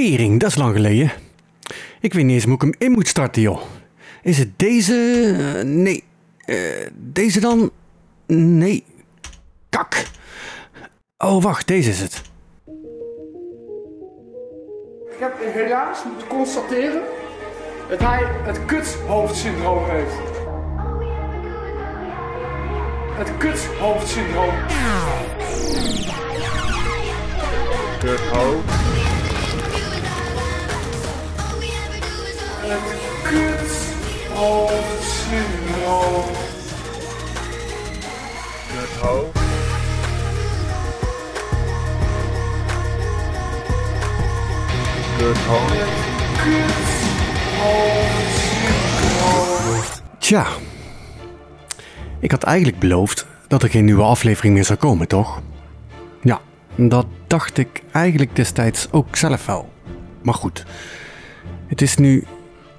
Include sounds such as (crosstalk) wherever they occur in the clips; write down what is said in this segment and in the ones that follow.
Tering, dat is lang geleden. Ik weet niet eens hoe ik hem in moet starten, joh. Is het deze? Eh, nee. Eh, deze dan? Nee. Kak. Oh, wacht, deze is het. Ik heb helaas moeten constateren dat hij het kuthoofdsyndroom heeft. Het kuthoofdsyndroom. Kut hoofd. Hoofd. Tja. Ik had eigenlijk beloofd dat er geen nieuwe aflevering meer zou komen, toch? Ja, dat dacht ik eigenlijk destijds ook zelf wel. Maar goed. Het is nu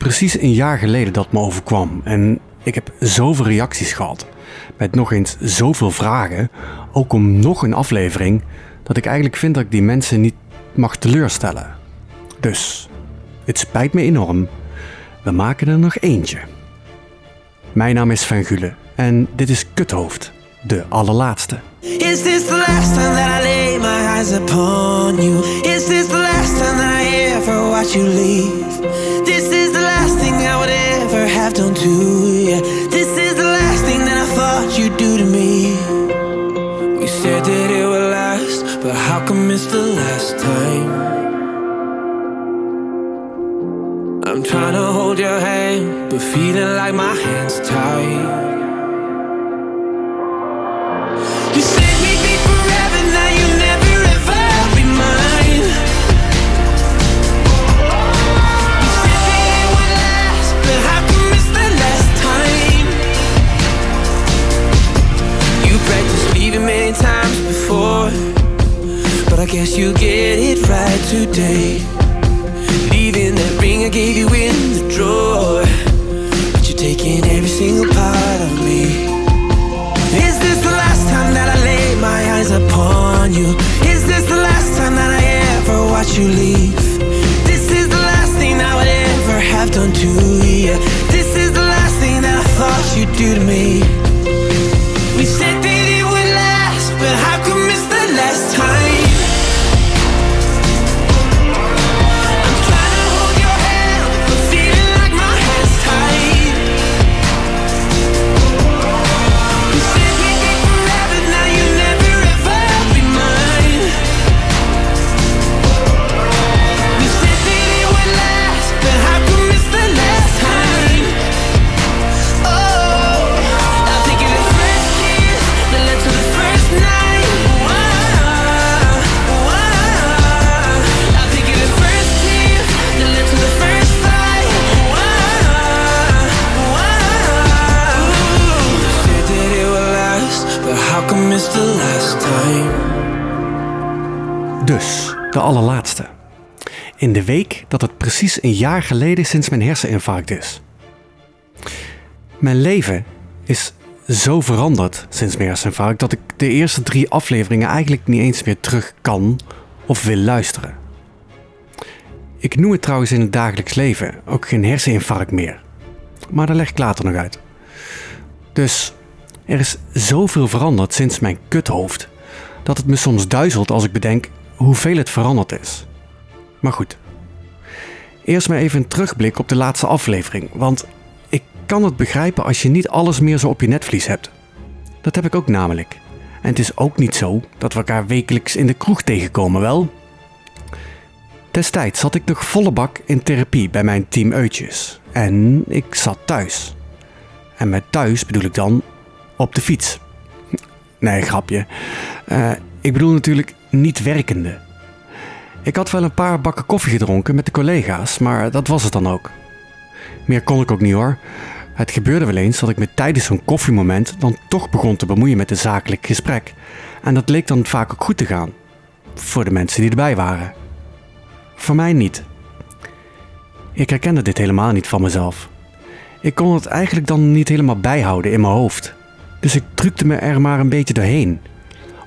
precies een jaar geleden dat me overkwam. En ik heb zoveel reacties gehad. Met nog eens zoveel vragen. Ook om nog een aflevering. Dat ik eigenlijk vind dat ik die mensen niet mag teleurstellen. Dus, het spijt me enorm. We maken er nog eentje. Mijn naam is Van Gule en dit is Kuthoofd, de allerlaatste. Is this the last time that I lay my eyes upon you? Is this the last time I ever watch you leave? Ever have done to you. This is the last thing that I thought you'd do to me. We said that it would last, but how come it's the last time? I'm trying to hold your hand, but feeling like my hands tied. I guess you get it right today. Leaving that ring I gave you in the drawer, but you're taking every single part precies een jaar geleden sinds mijn herseninfarct is. Mijn leven is zo veranderd sinds mijn herseninfarct dat ik de eerste drie afleveringen eigenlijk niet eens meer terug kan of wil luisteren. Ik noem het trouwens in het dagelijks leven ook geen herseninfarct meer. Maar daar leg ik later nog uit. Dus er is zoveel veranderd sinds mijn kuthoofd dat het me soms duizelt als ik bedenk hoeveel het veranderd is. Maar goed. Eerst maar even een terugblik op de laatste aflevering, want ik kan het begrijpen als je niet alles meer zo op je netvlies hebt. Dat heb ik ook namelijk. En het is ook niet zo dat we elkaar wekelijks in de kroeg tegenkomen, wel? Destijds zat ik nog volle bak in therapie bij mijn team Uitjes. En ik zat thuis. En met thuis bedoel ik dan op de fiets. Nee, grapje. Eh, ik bedoel natuurlijk niet werkende. Ik had wel een paar bakken koffie gedronken met de collega's, maar dat was het dan ook. Meer kon ik ook niet hoor. Het gebeurde wel eens dat ik me tijdens zo'n koffiemoment dan toch begon te bemoeien met een zakelijk gesprek. En dat leek dan vaak ook goed te gaan. Voor de mensen die erbij waren. Voor mij niet. Ik herkende dit helemaal niet van mezelf. Ik kon het eigenlijk dan niet helemaal bijhouden in mijn hoofd. Dus ik drukte me er maar een beetje doorheen.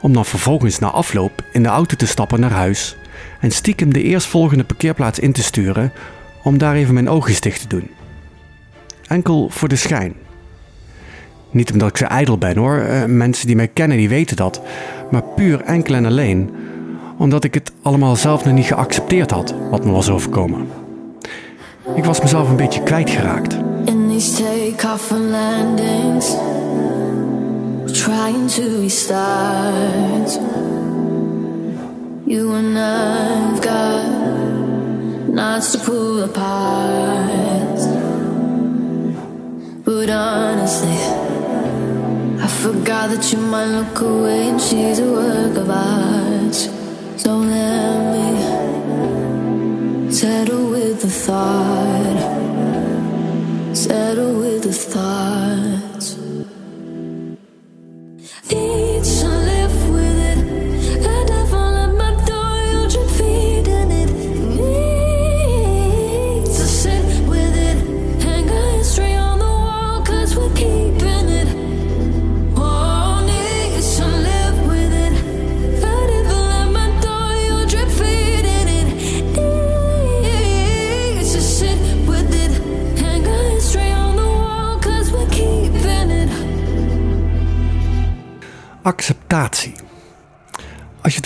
Om dan vervolgens na afloop in de auto te stappen naar huis en stiekem de eerstvolgende parkeerplaats in te sturen om daar even mijn oogjes dicht te doen. Enkel voor de schijn. Niet omdat ik zo ijdel ben hoor, eh, mensen die mij kennen die weten dat, maar puur enkel en alleen omdat ik het allemaal zelf nog niet geaccepteerd had wat me was overkomen. Ik was mezelf een beetje kwijtgeraakt. In these takeoff and landings, trying to restart. You and I've got knots to pull apart. But honestly, I forgot that you might look away and she's a work of art. So let me settle with the thought. Settle with the thought.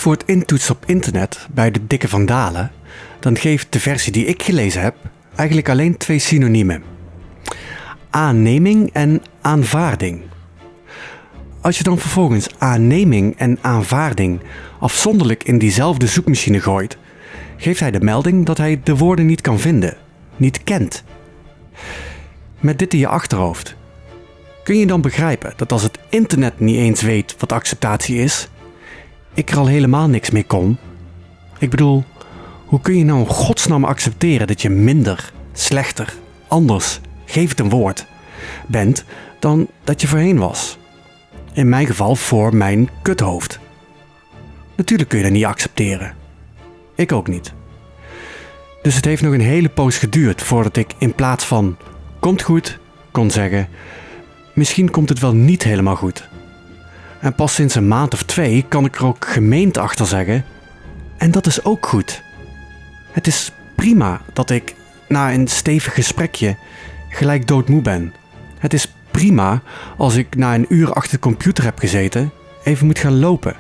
Woord intoetst op internet bij de dikke vandalen, dan geeft de versie die ik gelezen heb eigenlijk alleen twee synoniemen: aanneming en aanvaarding. Als je dan vervolgens aanneming en aanvaarding afzonderlijk in diezelfde zoekmachine gooit, geeft hij de melding dat hij de woorden niet kan vinden, niet kent. Met dit in je achterhoofd kun je dan begrijpen dat als het internet niet eens weet wat acceptatie is, ik er al helemaal niks mee kon? Ik bedoel, hoe kun je nou in godsnaam accepteren dat je minder, slechter, anders, geef het een woord, bent dan dat je voorheen was? In mijn geval voor mijn kuthoofd. Natuurlijk kun je dat niet accepteren. Ik ook niet. Dus het heeft nog een hele poos geduurd voordat ik in plaats van komt goed kon zeggen misschien komt het wel niet helemaal goed. En pas sinds een maand of twee kan ik er ook gemeend achter zeggen. En dat is ook goed. Het is prima dat ik na een stevig gesprekje gelijk doodmoe ben. Het is prima als ik na een uur achter de computer heb gezeten even moet gaan lopen.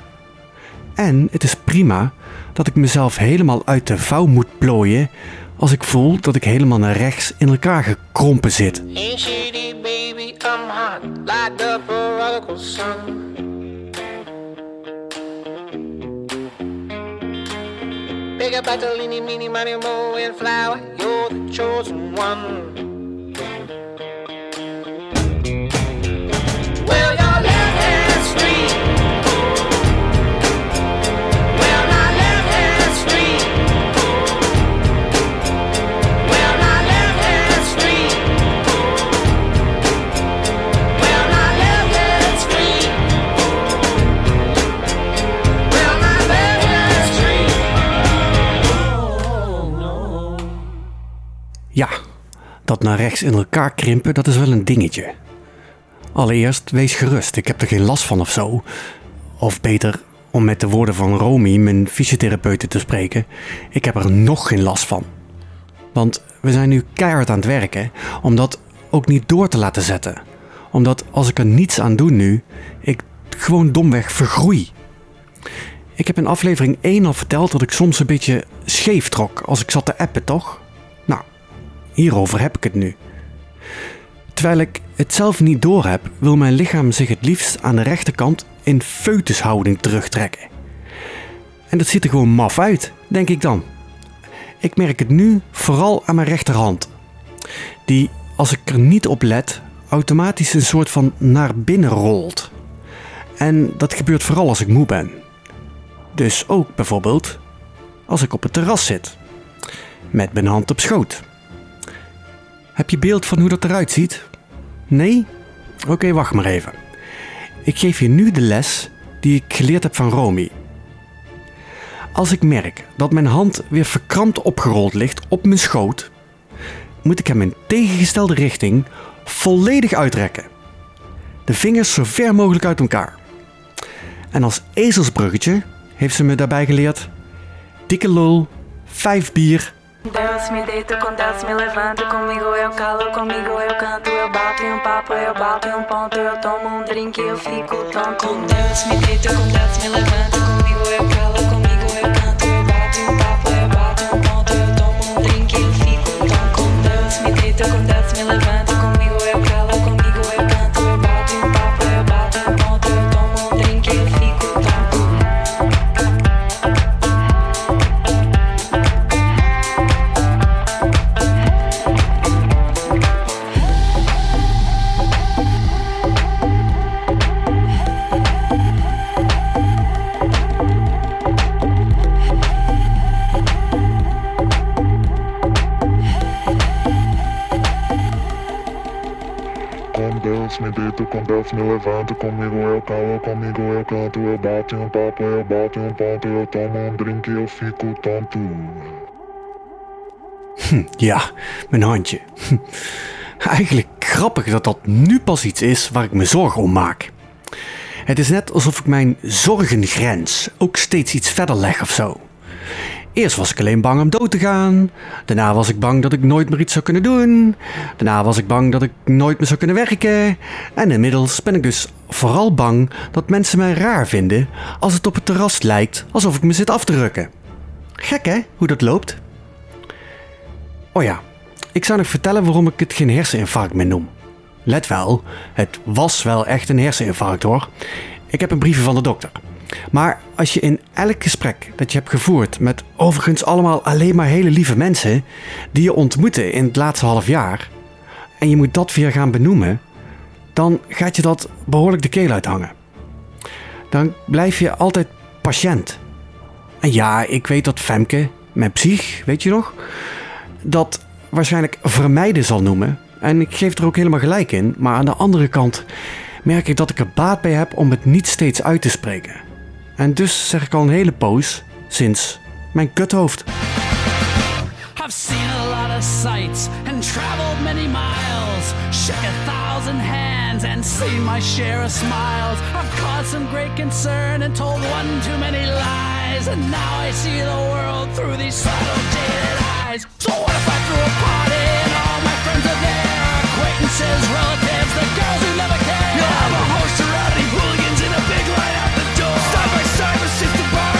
En het is prima dat ik mezelf helemaal uit de vouw moet plooien als ik voel dat ik helemaal naar rechts in elkaar gekrompen zit. Ain't shitty, baby, I'm hot like the prodigal son. Big up like the leany, meeny, miny, mo, and flower, you're the chosen one. Well, naar rechts in elkaar krimpen, dat is wel een dingetje. Allereerst, wees gerust, ik heb er geen last van of zo. Of beter, om met de woorden van Romy, mijn fysiotherapeute, te spreken, ik heb er nog geen last van. Want we zijn nu keihard aan het werken om dat ook niet door te laten zetten. Omdat als ik er niets aan doe nu, ik gewoon domweg vergroei. Ik heb in aflevering 1 al verteld dat ik soms een beetje scheef trok als ik zat te appen, toch? Hierover heb ik het nu. Terwijl ik het zelf niet doorheb, wil mijn lichaam zich het liefst aan de rechterkant in foetushouding terugtrekken. En dat ziet er gewoon maf uit, denk ik dan. Ik merk het nu vooral aan mijn rechterhand. Die, als ik er niet op let, automatisch een soort van naar binnen rolt. En dat gebeurt vooral als ik moe ben. Dus ook bijvoorbeeld als ik op het terras zit. Met mijn hand op schoot. Heb je beeld van hoe dat eruit ziet? Nee? Oké, wacht maar even. Ik geef je nu de les die ik geleerd heb van Romy. Als ik merk dat mijn hand weer verkrampt opgerold ligt op mijn schoot, moet ik hem in tegengestelde richting volledig uitrekken. De vingers zo ver mogelijk uit elkaar. En als ezelsbruggetje heeft ze me daarbij geleerd: dikke lul, vijf bier Deus me deito com Deus me levanto. Comigo eu calo, comigo eu canto. Eu bato em um papo, eu bato em um ponto. Eu tomo um drink, eu fico tonto. Com Deus me deito, com Deus me levanto. Comigo eu calo, Tonto Ja, mijn handje. Eigenlijk grappig dat dat nu pas iets is waar ik me zorgen om maak. Het is net alsof ik mijn zorgengrens ook steeds iets verder leg of zo. Eerst was ik alleen bang om dood te gaan. Daarna was ik bang dat ik nooit meer iets zou kunnen doen. Daarna was ik bang dat ik nooit meer zou kunnen werken. En inmiddels ben ik dus vooral bang dat mensen mij raar vinden als het op het terras lijkt alsof ik me zit af te rukken. Gek hè, hoe dat loopt? Oh ja, ik zou nog vertellen waarom ik het geen herseninfarct meer noem. Let wel, het was wel echt een herseninfarct hoor. Ik heb een briefje van de dokter. Maar als je in elk gesprek dat je hebt gevoerd met overigens allemaal alleen maar hele lieve mensen die je ontmoette in het laatste half jaar, en je moet dat weer gaan benoemen, dan gaat je dat behoorlijk de keel uithangen. Dan blijf je altijd patiënt. En ja, ik weet dat Femke, mijn psych, weet je nog, dat waarschijnlijk vermijden zal noemen. En ik geef er ook helemaal gelijk in. Maar aan de andere kant merk ik dat ik er baat bij heb om het niet steeds uit te spreken. En dus zeg ik al een hele poos sinds mijn kuthoofd. I've seen a lot of sights and traveled many miles, shook a thousand hands and seen my share of smiles. I've caused some great concern and told one too many lies, and now I see the world through these subtle jaded eyes. So what if I threw a party and all my friends are there? Acquaintances, relatives,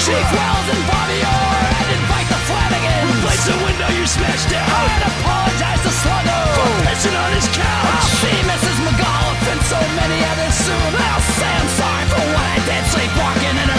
Chief Wells and Bobby Orr, and invite the Flanagan. Replace the window you smashed down. I'd apologize to Sluggo for pissing on his couch. I'll see Mrs. McAuliffe and so many others soon. I'll say I'm sorry for what I did sleepwalking in her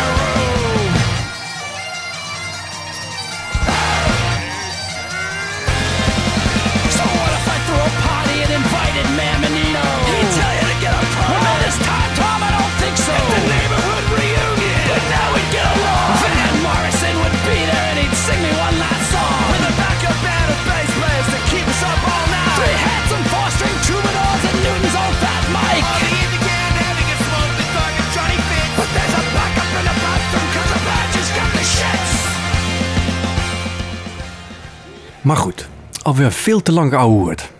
alweer veel te lang geouwehoerd.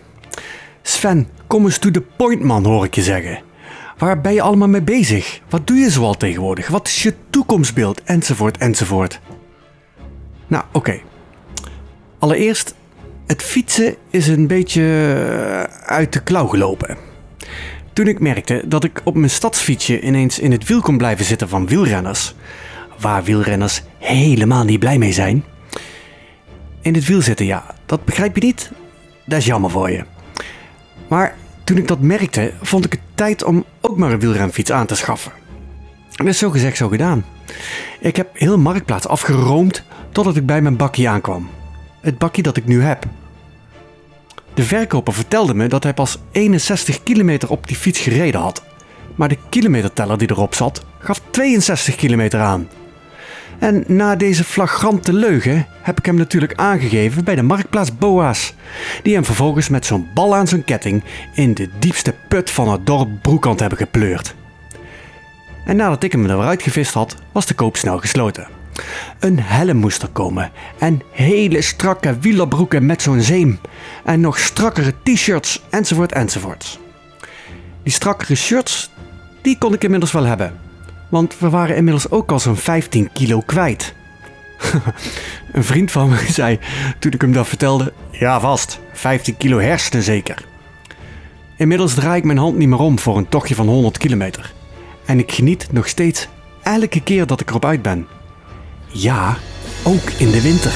Sven, kom eens to the point man, hoor ik je zeggen. Waar ben je allemaal mee bezig? Wat doe je zoal tegenwoordig? Wat is je toekomstbeeld? Enzovoort, enzovoort. Nou, oké. Allereerst, het fietsen is een beetje eh, uit de klauw gelopen. Toen ik merkte dat ik op mijn stadsfietsje ineens in het wiel kon blijven zitten van wielrenners, waar wielrenners helemaal niet blij mee zijn, in het wiel zitten, ja, dat begrijp je niet? Dat is jammer voor je. Maar toen ik dat merkte, vond ik het tijd om ook maar een wielrenfiets aan te schaffen. En dat is zo gezegd, zo gedaan. Ik heb heel Marktplaats afgeroomd totdat ik bij mijn bakje aankwam. Het bakje dat ik nu heb. De verkoper vertelde me dat hij pas 61 kilometer op die fiets gereden had. Maar de kilometerteller die erop zat, gaf 62 kilometer aan. En na deze flagrante leugen heb ik hem natuurlijk aangegeven bij de marktplaats Boa's. Die hem vervolgens met zo'n bal aan zijn ketting in de diepste put van het dorp Broekant hebben gepleurd. En nadat ik hem er weer uitgevist had, was de koop snel gesloten. Een helm moest er komen en hele strakke wielerbroeken met zo'n zeem. En nog strakkere t-shirts enzovoort enzovoort. Die strakkere shirts, die kon ik inmiddels wel hebben. Want we waren inmiddels ook al zo'n 15 kilo kwijt. (laughs) Een vriend van me (laughs) zei toen ik hem dat vertelde: Ja, vast, 15 kilo hersenen zeker. Inmiddels draai ik mijn hand niet meer om voor een tochtje van 100 kilometer. En ik geniet nog steeds elke keer dat ik erop uit ben. Ja, ook in de winter.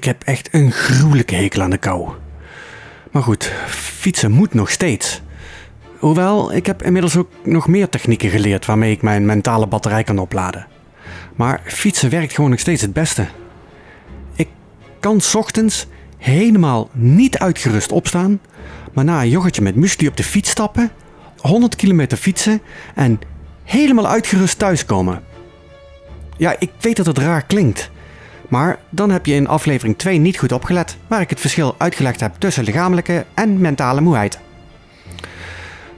Ik heb echt een gruwelijke hekel aan de kou. Maar goed, fietsen moet nog steeds. Hoewel, ik heb inmiddels ook nog meer technieken geleerd waarmee ik mijn mentale batterij kan opladen. Maar fietsen werkt gewoon nog steeds het beste. Ik kan ochtends helemaal niet uitgerust opstaan, maar na een yoghurtje met muesli op de fiets stappen, 100 kilometer fietsen en helemaal uitgerust thuiskomen. Ja, ik weet dat het raar klinkt. Maar dan heb je in aflevering 2 niet goed opgelet, waar ik het verschil uitgelegd heb tussen lichamelijke en mentale moeheid.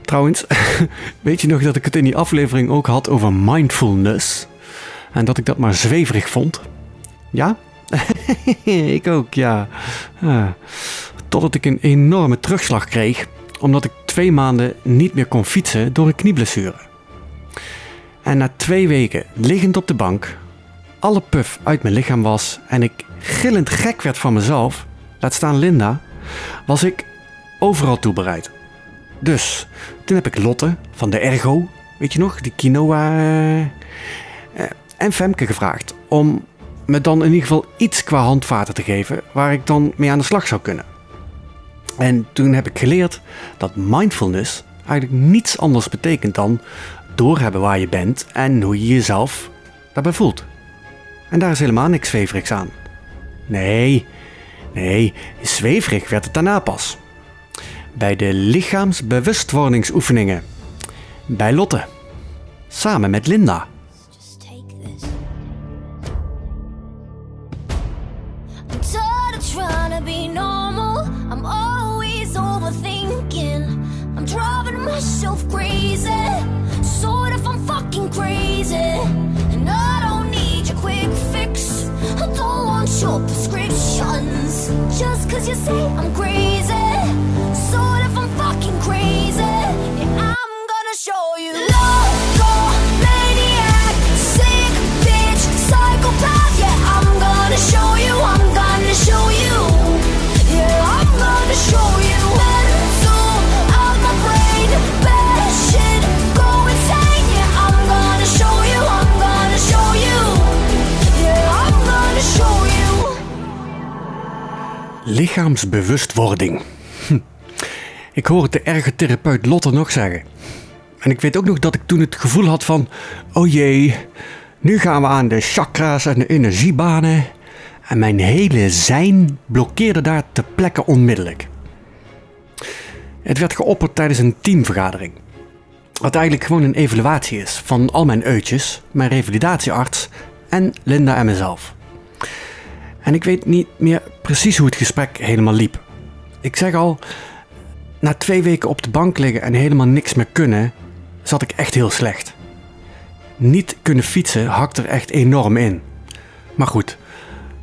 Trouwens, (laughs) weet je nog dat ik het in die aflevering ook had over mindfulness? En dat ik dat maar zweverig vond? Ja? (laughs) ik ook, ja. Totdat ik een enorme terugslag kreeg, omdat ik twee maanden niet meer kon fietsen door een knieblessure. En na twee weken liggend op de bank, alle puf uit mijn lichaam was en ik gillend gek werd van mezelf, laat staan Linda, was ik overal toe bereid. Dus toen heb ik Lotte van de Ergo, weet je nog, die quinoa, eh, eh, en Femke gevraagd om me dan in ieder geval iets qua handvaten te geven waar ik dan mee aan de slag zou kunnen. En toen heb ik geleerd dat mindfulness eigenlijk niets anders betekent dan doorhebben waar je bent en hoe je jezelf daarbij voelt. En daar is helemaal niks zweverigs aan. Nee, nee, zweverig werd het daarna pas. Bij de lichaamsbewustwordingsoefeningen. Bij Lotte. Samen met Linda. Driving myself crazy. Sort of, I'm fucking crazy. Your prescriptions. Just cause you say I'm crazy. Sort of, I'm fucking crazy. Yeah, I'm gonna show you. Loco, maniac, sick bitch, psychopath. Yeah, I'm gonna show you. I'm gonna show you. Yeah, I'm gonna show you. Lichaamsbewustwording. Hm. Ik hoor het de ergotherapeut Lotte nog zeggen. En ik weet ook nog dat ik toen het gevoel had van... Oh jee, nu gaan we aan de chakra's en de energiebanen. En mijn hele zijn blokkeerde daar ter plekke onmiddellijk. Het werd geopperd tijdens een teamvergadering. Wat eigenlijk gewoon een evaluatie is van al mijn uitjes, mijn revalidatiearts en Linda en mezelf. En ik weet niet meer precies hoe het gesprek helemaal liep. Ik zeg al, na twee weken op de bank liggen en helemaal niks meer kunnen, zat ik echt heel slecht. Niet kunnen fietsen hakt er echt enorm in. Maar goed,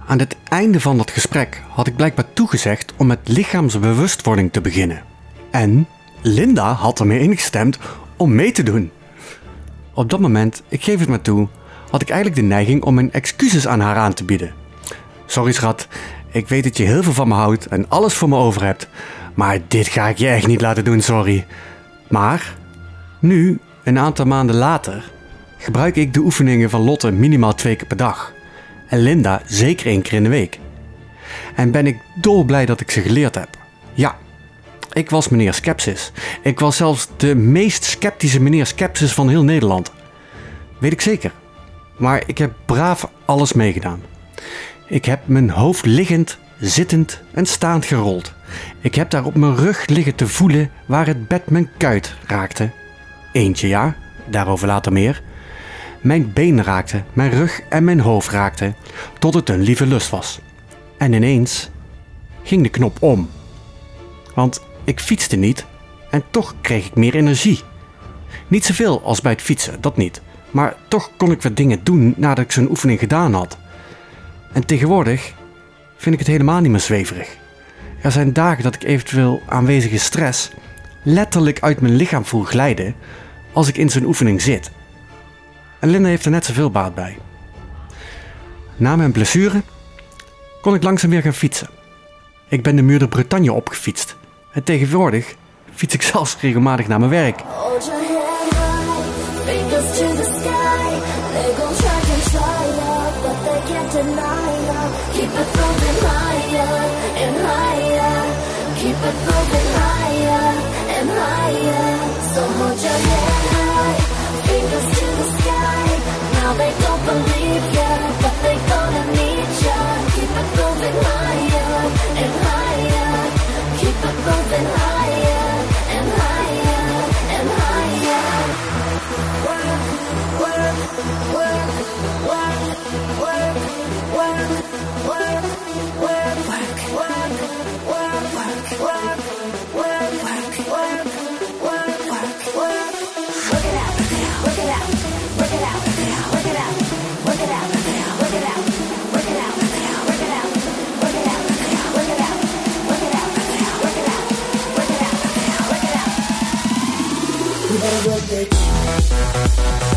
aan het einde van dat gesprek had ik blijkbaar toegezegd om met lichaamsbewustwording te beginnen. En Linda had ermee ingestemd om mee te doen. Op dat moment, ik geef het maar toe, had ik eigenlijk de neiging om mijn excuses aan haar aan te bieden. Sorry schat, ik weet dat je heel veel van me houdt en alles voor me over hebt, maar dit ga ik je echt niet laten doen, sorry. Maar, nu, een aantal maanden later, gebruik ik de oefeningen van Lotte minimaal twee keer per dag. En Linda zeker één keer in de week. En ben ik dolblij dat ik ze geleerd heb. Ja, ik was meneer Skepsis. Ik was zelfs de meest sceptische meneer Skepsis van heel Nederland. Weet ik zeker. Maar ik heb braaf alles meegedaan. Ik heb mijn hoofd liggend, zittend en staand gerold. Ik heb daar op mijn rug liggen te voelen waar het bed mijn kuit raakte. Eentje ja, daarover later meer. Mijn been raakte, mijn rug en mijn hoofd raakten, tot het een lieve lust was. En ineens ging de knop om. Want ik fietste niet en toch kreeg ik meer energie. Niet zoveel als bij het fietsen, dat niet. Maar toch kon ik wat dingen doen nadat ik zo'n oefening gedaan had. En tegenwoordig vind ik het helemaal niet meer zweverig. Er zijn dagen dat ik eventueel aanwezige stress letterlijk uit mijn lichaam voel glijden als ik in zo'n oefening zit. En Linda heeft er net zoveel baat bij. Na mijn blessure kon ik langzaam weer gaan fietsen. Ik ben de muur de Bretagne opgefietst. En tegenwoordig fiets ik (laughs) zelfs regelmatig naar mijn werk. Keep it moving higher and higher. Keep it moving higher and higher. So hold your fingers to the sky. Now they don't believe ya, but they gonna need ya. Keep it moving higher and higher. Keep it moving higher What a real bitch.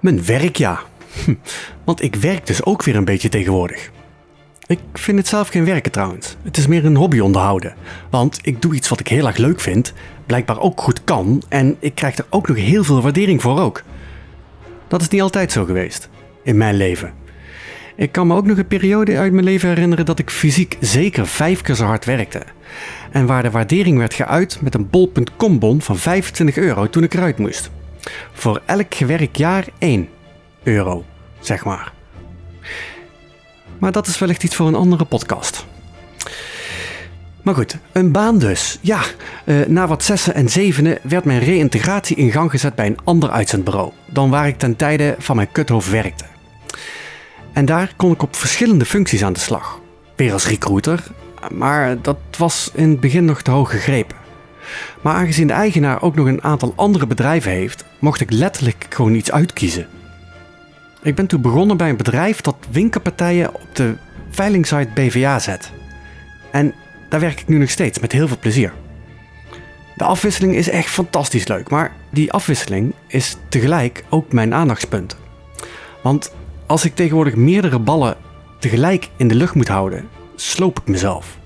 Mijn werk ja. Hm, Want ik werk dus ook weer een beetje tegenwoordig. Ik vind het zelf geen werken trouwens. Het is meer een hobby onderhouden. Want ik doe iets wat ik heel erg leuk vind, blijkbaar ook goed kan en ik krijg er ook nog heel veel waardering voor ook. Dat is niet altijd zo geweest. In mijn leven. Ik kan me ook nog een periode uit mijn leven herinneren dat ik fysiek zeker vijf keer zo hard werkte. En waar de waardering werd geuit met een bol.com bon van 25 euro toen ik eruit moest. Voor elk gewerkt jaar 1 euro, zeg maar. Maar dat is wellicht iets voor een andere podcast. Maar goed, een baan dus. Ja, eh, na wat zessen en zevenen werd mijn reïntegratie in gang gezet bij een ander uitzendbureau dan waar ik ten tijde van mijn kuthoofd werkte. En daar kon ik op verschillende functies aan de slag. Weer als recruiter, maar dat was in het begin nog te hoog gegrepen. Maar aangezien de eigenaar ook nog een aantal andere bedrijven heeft, mocht ik letterlijk gewoon iets uitkiezen. Ik ben toen begonnen bij een bedrijf dat winkelpartijen op de veilingsite BVA zet. En daar werk ik nu nog steeds met heel veel plezier. De afwisseling is echt fantastisch leuk, maar die afwisseling is tegelijk ook mijn aandachtspunt. Want als ik tegenwoordig meerdere ballen tegelijk in de lucht moet houden, sloop ik mezelf.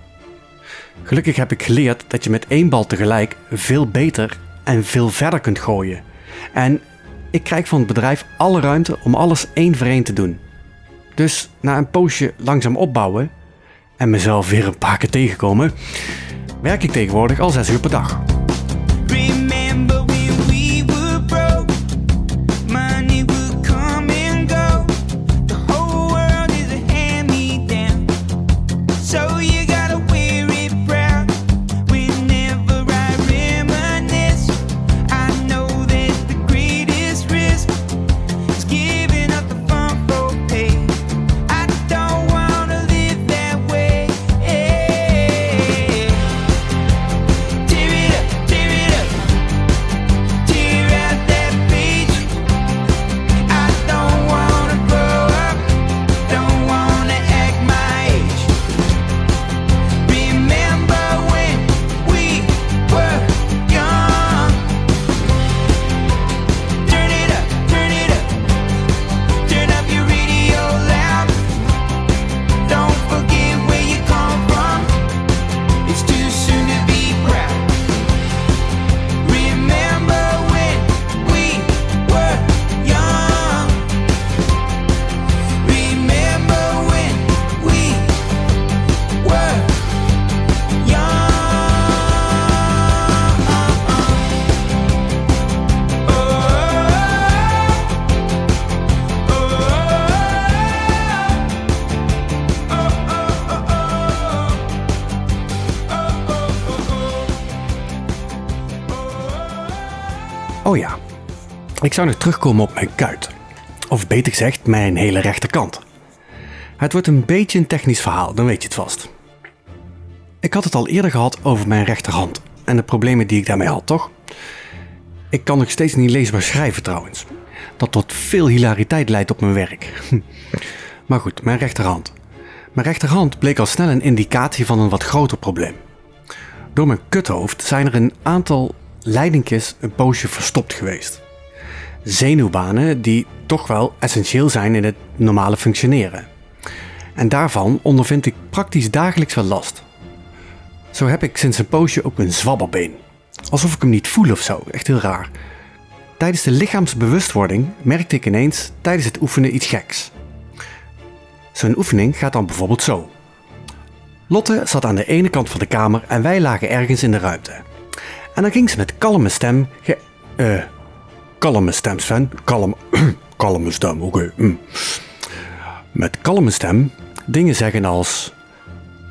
Gelukkig heb ik geleerd dat je met één bal tegelijk veel beter en veel verder kunt gooien. En ik krijg van het bedrijf alle ruimte om alles één voor één te doen. Dus na een poosje langzaam opbouwen en mezelf weer een paar keer tegenkomen, werk ik tegenwoordig al 6 uur per dag. Ik zou nog terugkomen op mijn kuit. Of beter gezegd, mijn hele rechterkant. Het wordt een beetje een technisch verhaal, dan weet je het vast. Ik had het al eerder gehad over mijn rechterhand en de problemen die ik daarmee had, toch? Ik kan nog steeds niet leesbaar schrijven trouwens. Dat tot veel hilariteit leidt op mijn werk. (laughs) Maar goed, mijn rechterhand. Mijn rechterhand bleek al snel een indicatie van een wat groter probleem. Door mijn kuthoofd zijn er een aantal leidingjes een poosje verstopt geweest. Zenuwbanen die toch wel essentieel zijn in het normale functioneren. En daarvan ondervind ik praktisch dagelijks wel last. Zo heb ik sinds een poosje ook een zwabberbeen. Alsof ik hem niet voel of zo, echt heel raar. Tijdens de lichaamsbewustwording merkte ik ineens tijdens het oefenen iets geks. Zo'n oefening gaat dan bijvoorbeeld zo. Lotte zat aan de ene kant van de kamer en wij lagen ergens in de ruimte. En dan ging ze met kalme stem. Ge eh, kalme stem. Kalm, (clears throat) kalme stem, oké. mm. Met kalme stem dingen zeggen als: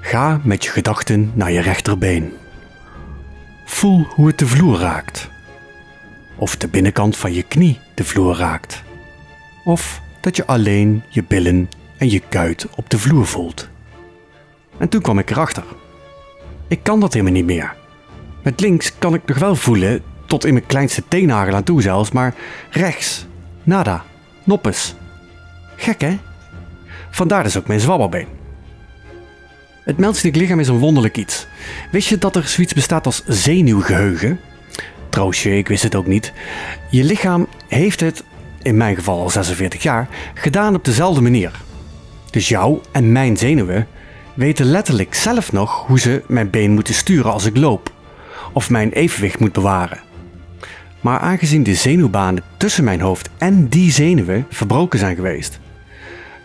Ga met je gedachten naar je rechterbeen. Voel hoe het de vloer raakt. Of de binnenkant van je knie de vloer raakt. Of dat je alleen je billen en je kuit op de vloer voelt. En toen kwam ik erachter. Ik kan dat helemaal niet meer. Met links kan ik nog wel voelen, tot in mijn kleinste teennagel aan toe zelfs, maar rechts, nada, noppes. Gek hè? Vandaar dus ook mijn zwabberbeen. Het menselijk lichaam is een wonderlijk iets. Wist je dat er zoiets bestaat als zenuwgeheugen? Troostje, ik wist het ook niet. Je lichaam heeft het, in mijn geval al 46 jaar, gedaan op dezelfde manier. Dus jouw en mijn zenuwen weten letterlijk zelf nog hoe ze mijn been moeten sturen als ik loop. Of mijn evenwicht moet bewaren. Maar aangezien de zenuwbanen tussen mijn hoofd en die zenuwen verbroken zijn geweest,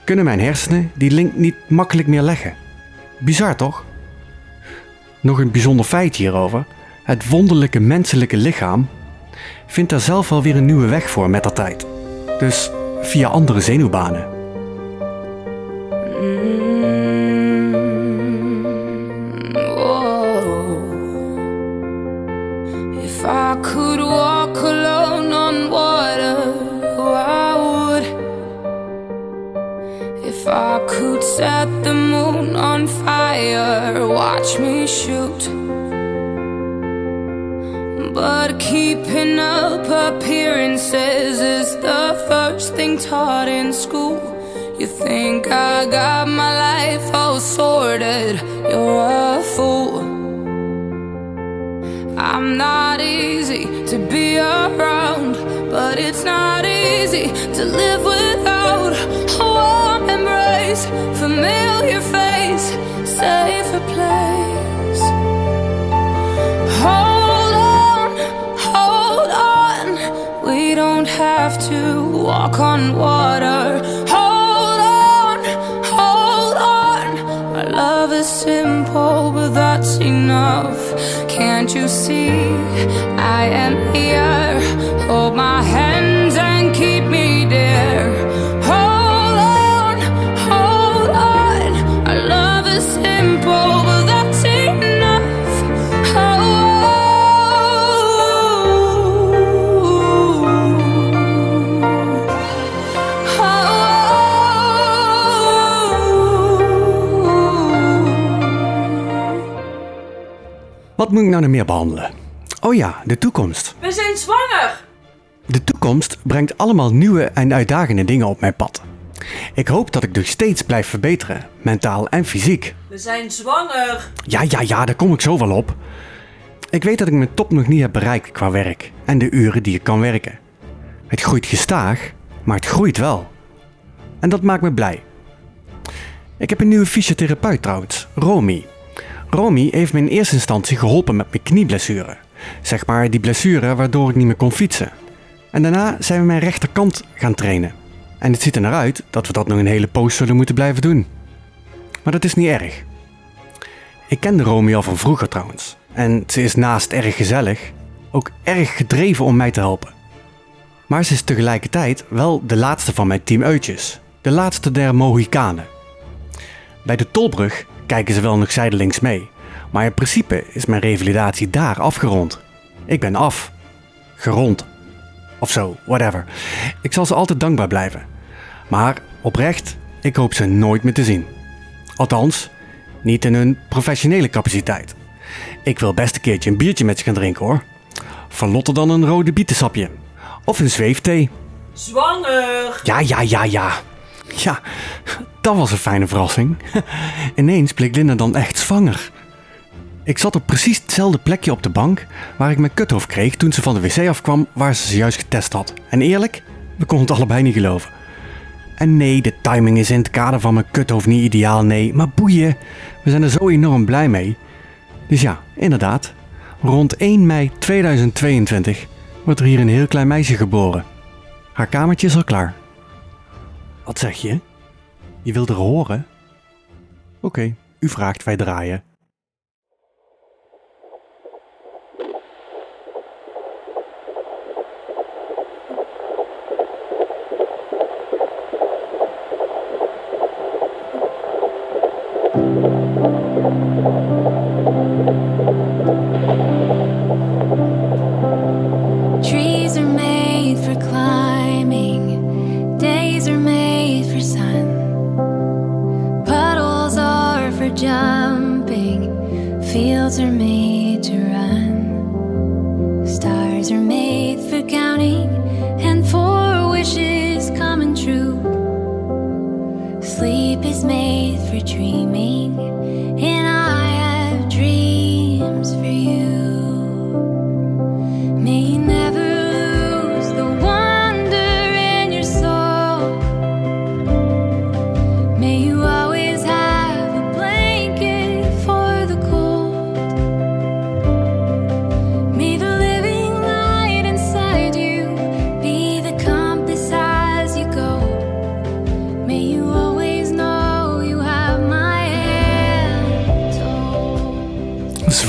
kunnen mijn hersenen die link niet makkelijk meer leggen. Bizar toch? Nog een bijzonder feit hierover. Het wonderlijke menselijke lichaam vindt daar zelf wel weer een nieuwe weg voor met de tijd. Dus via andere zenuwbanen. Set the moon on fire, watch me shoot. But keeping up appearances is the first thing taught in school. You think I got my life all sorted, you're a fool. I'm not easy to be around, but it's not easy to live without embrace, familiar face, safer place. Hold on, hold on. We don't have to walk on water. Hold on, hold on. Our love is simple, but that's enough. Can't you see? I am here. Wat moet ik nou nog meer behandelen? Oh ja, de toekomst. We zijn zwanger! De toekomst brengt allemaal nieuwe en uitdagende dingen op mijn pad. Ik hoop dat ik dus steeds blijf verbeteren, mentaal en fysiek. We zijn zwanger! Ja, ja, ja, daar kom ik zo wel op. Ik weet dat ik mijn top nog niet heb bereikt qua werk en de uren die ik kan werken. Het groeit gestaag, maar het groeit wel. En dat maakt me blij. Ik heb een nieuwe fysiotherapeut trouwens, Romy. Romy heeft me in eerste instantie geholpen met mijn knieblessure. Zeg maar die blessure waardoor ik niet meer kon fietsen. En daarna zijn we mijn rechterkant gaan trainen. En het ziet er naar uit dat we dat nog een hele poos zullen moeten blijven doen. Maar dat is niet erg. Ik kende Romy al van vroeger trouwens. En ze is naast erg gezellig ook erg gedreven om mij te helpen. Maar ze is tegelijkertijd wel de laatste van mijn team uitjes. De laatste der Mohikanen. Bij de tolbrug kijken ze wel nog zijdelings mee. Maar in principe is mijn revalidatie daar afgerond. Ik ben af. Gerond. Of zo, whatever. Ik zal ze altijd dankbaar blijven. Maar oprecht, ik hoop ze nooit meer te zien. Althans, niet in hun professionele capaciteit. Ik wil best een keertje een biertje met ze gaan drinken hoor. Van Lotte dan een rode bietensapje. Of een zweefthee. Zwanger! Ja, ja, ja, ja. Ja, dat was een fijne verrassing. (laughs) Ineens bleek Linda dan echt zwanger. Ik zat op precies hetzelfde plekje op de bank waar ik mijn kuthoofd kreeg toen ze van de wc afkwam waar ze ze juist getest had. En eerlijk, we konden het allebei niet geloven. En nee, de timing is in het kader van mijn kuthoofd niet ideaal, nee. Maar boeien, we zijn er zo enorm blij mee. Dus ja, inderdaad. Rond 1 mei 2022 wordt er hier een heel klein meisje geboren. Haar kamertje is al klaar. Wat zeg je? Je wilt er horen? Oké, u vraagt, wij draaien.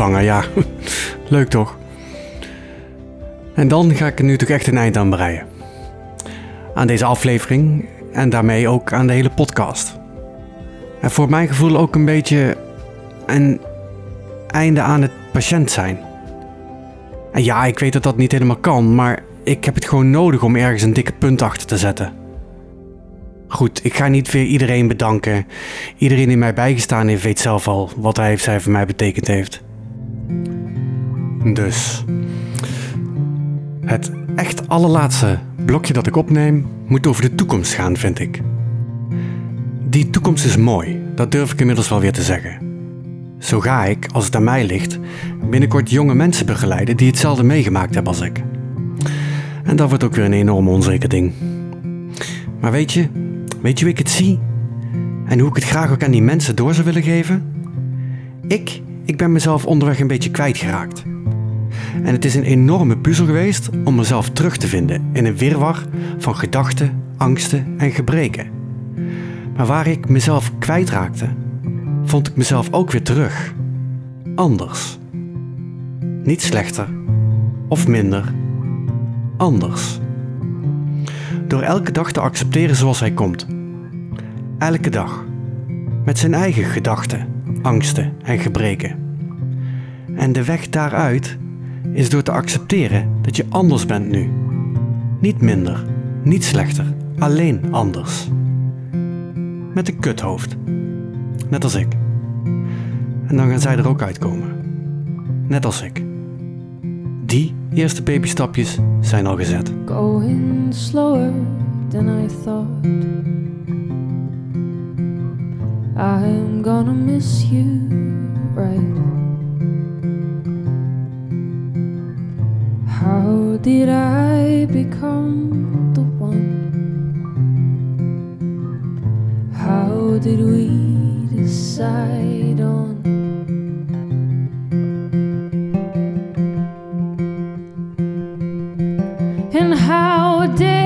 Ja. (laughs) Leuk toch? En dan ga ik er nu toch echt een eind aan breien. Aan deze aflevering en daarmee ook aan de hele podcast. En voor mijn gevoel ook een beetje een einde aan het patiënt zijn. En ja, ik weet dat dat niet helemaal kan, maar ik heb het gewoon nodig om ergens een dikke punt achter te zetten. Goed, ik ga niet weer iedereen bedanken. Iedereen die mij bijgestaan heeft, weet zelf al wat hij of zij voor mij betekend heeft. Dus. Het echt allerlaatste blokje dat ik opneem moet over de toekomst gaan, vind ik. Die toekomst is mooi, dat durf ik inmiddels wel weer te zeggen. Zo ga ik, als het aan mij ligt, binnenkort jonge mensen begeleiden die hetzelfde meegemaakt hebben als ik. En dat wordt ook weer een enorm onzeker ding. Maar weet je, weet je hoe ik het zie? En hoe ik het graag ook aan die mensen door zou willen geven? Ik, ik ben mezelf onderweg een beetje kwijtgeraakt. En het is een enorme puzzel geweest om mezelf terug te vinden in een wirwar van gedachten, angsten en gebreken. Maar waar ik mezelf kwijtraakte, vond ik mezelf ook weer terug. Anders. Niet slechter of minder. Anders. Door elke dag te accepteren zoals hij komt. Elke dag. Met zijn eigen gedachten, angsten en gebreken. En de weg daaruit is door te accepteren dat je anders bent nu. Niet minder, niet slechter, alleen anders. Met een kuthoofd. Net als ik. En dan gaan zij er ook uitkomen. Net als ik. Die eerste babystapjes zijn al gezet. Going slower than I thought. I'm gonna miss you, right? How did I become the one? How did we decide on? And how did